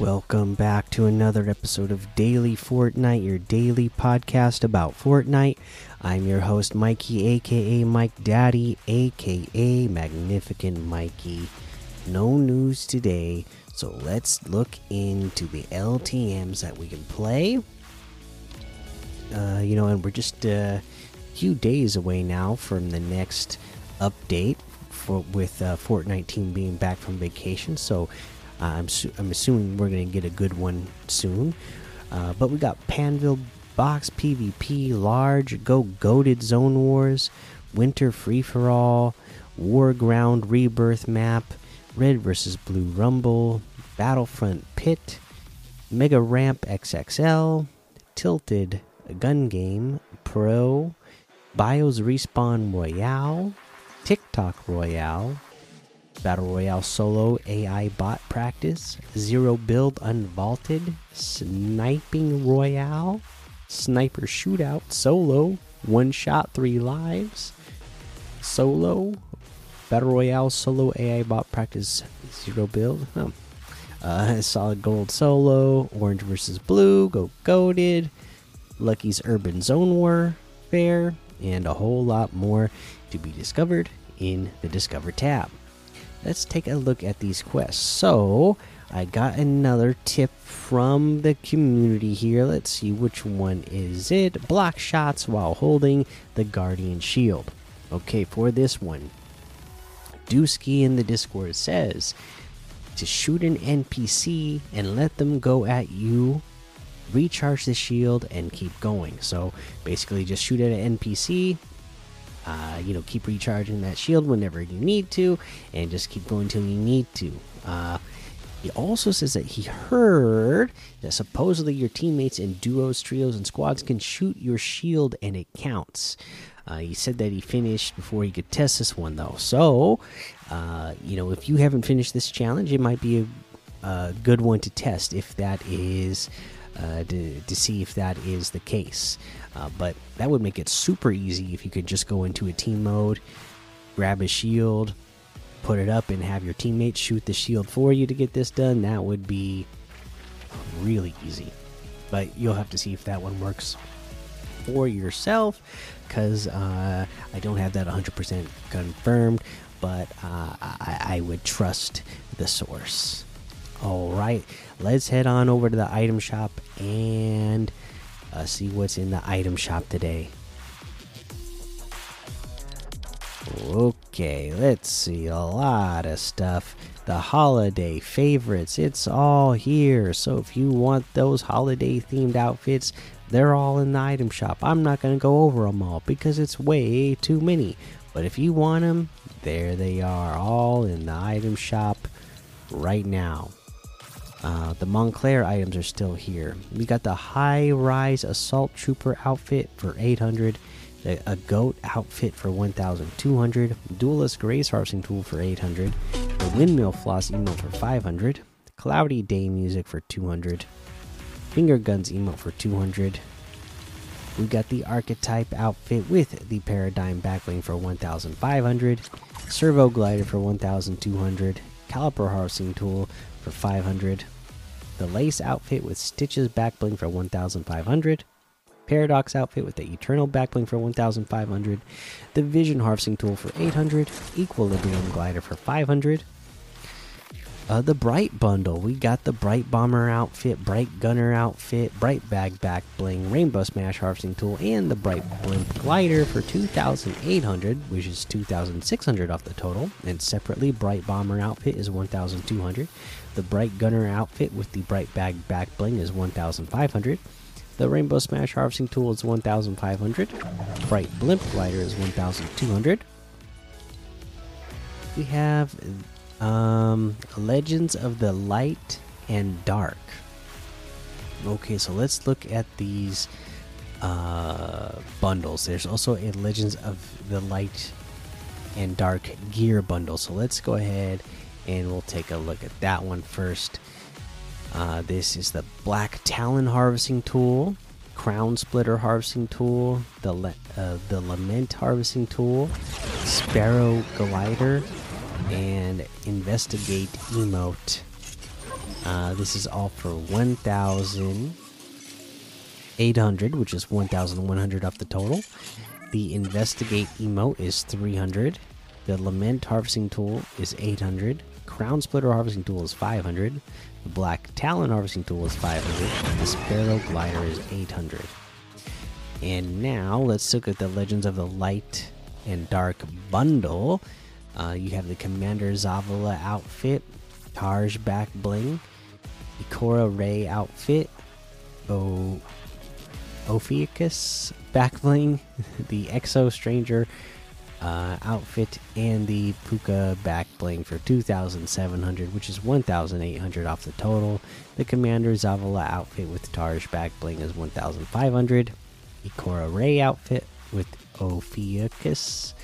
Welcome back to another episode of Daily Fortnite, your daily podcast about Fortnite. I'm your host, Mikey, aka Mike Daddy, aka Magnificent Mikey. No news today, so let's look into the LTMs that we can play. Uh, you know, and we're just a few days away now from the next update for with uh, Fortnite team being back from vacation. So I'm I'm assuming we're gonna get a good one soon. Uh, but we got Pandvil Box PvP, Large, Go Goated Zone Wars, Winter Free for All, War Ground Rebirth Map, Red vs Blue Rumble, Battlefront Pit, Mega Ramp XXL, Tilted Gun Game Pro, Bios Respawn Royale, TikTok Royale, Battle Royale Solo AI Bot Practice, Zero Build Unvaulted, Sniping Royale, Sniper Shootout Solo, One Shot, Three Lives, Solo, Battle Royale Solo AI Bot Practice, Zero Build, oh. uh, Solid Gold Solo, Orange versus Blue, Go Goated, Lucky's Urban Zone Warfare, and a whole lot more to be discovered in the Discover tab let's take a look at these quests. So, I got another tip from the community here. Let's see which one is it. Block shots while holding the Guardian Shield. Okay, for this one, Dusky in the Discord says to shoot an NPC and let them go at you, recharge the shield, and keep going. So basically, just shoot at an NPC, uh, you know, keep recharging that shield whenever you need to, and just keep going till you need to. Uh, he also says that he heard that supposedly your teammates in duos, trios, and squads can shoot your shield and it counts. Uh, he said that he finished before he could test this one, though. So, uh, you know, if you haven't finished this challenge, it might be a, a good one to test if that is to, to see if that is the case. Uh, but that would make it super easy if you could just go into a team mode, grab a shield, put it up, and have your teammates shoot the shield for you to get this done. That would be really easy. But you'll have to see if that one works for yourself because uh, I don't have that 100% confirmed, but uh, I, I would trust the source. All right, let's head on over to the item shop and uh, see what's in the item shop today. Okay, let's see a lot of stuff. The holiday favorites, it's all here. So if you want those holiday themed outfits, they're all in the item shop. I'm not going to go over them all because it's way too many. But if you want them, there they are, all in the item shop right now. Uh, the Montclair items are still here. We got the high rise assault trooper outfit for 800, the, a goat outfit for 1200, duelist grace harvesting tool for 800, the windmill floss emote for 500, cloudy day music for 200, finger guns emote for 200. We got the archetype outfit with the paradigm backbling for 1500, servo glider for 1200, caliper harvesting tool for 500. The lace outfit with stitches backbling for 1500. Paradox outfit with the eternal backbling for 1500. The vision harvesting tool for 800. Equilibrium glider for 500. Uh, the bright bundle. We got the bright bomber outfit bright gunner outfit bright bag back bling rainbow smash harvesting tool and the bright blimp glider for 2800 which is 2600 off the total. And separately bright bomber outfit is 1200 the bright gunner outfit with the bright bag back bling is 1500 the rainbow smash harvesting tool is 1500 bright blimp glider is 1200 we have um, Legends of the Light and Dark. Okay, so let's look at these uh, bundles. There's also a Legends of the Light and Dark gear bundle. So let's go ahead and we'll take a look at that one first. Uh, this is the Black Talon harvesting tool, Crown Splitter harvesting tool, the uh, the Lament harvesting tool, Sparrow glider, and investigate emote. Uh, this is all for 1,800, which is 1,100 off the total. The Investigate emote is 300. The Lament Harvesting Tool is 800. Crown Splitter Harvesting Tool is 500. The Black Talon Harvesting Tool is 500. The Sparrow Glider is 800. And now let's look at the Legends of the Light and Dark bundle. Uh, you have the Commander Zavala outfit, Tarj back bling, Ikora Rey outfit, o Ophiuchus back bling, the Exo Stranger uh, outfit, and the Puka back bling for 2,700, which is 1,800 off the total. The Commander Zavala outfit with Tarj back bling is 1,500. Ikora Rey outfit with Ophiuchus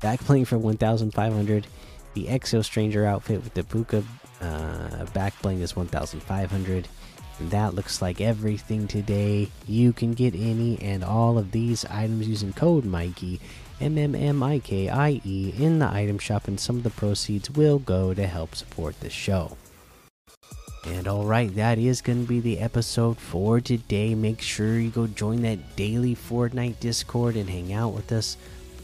back bling for 1,500. The Exo Stranger outfit with the Puka uh, back bling is 1,500. And that looks like everything today. You can get any and all of these items using code Mikey, M M M I K I E, in the item shop, and some of the proceeds will go to help support the show. And alright, that is going to be the episode for today. Make sure you go join that daily Fortnite Discord and hang out with us.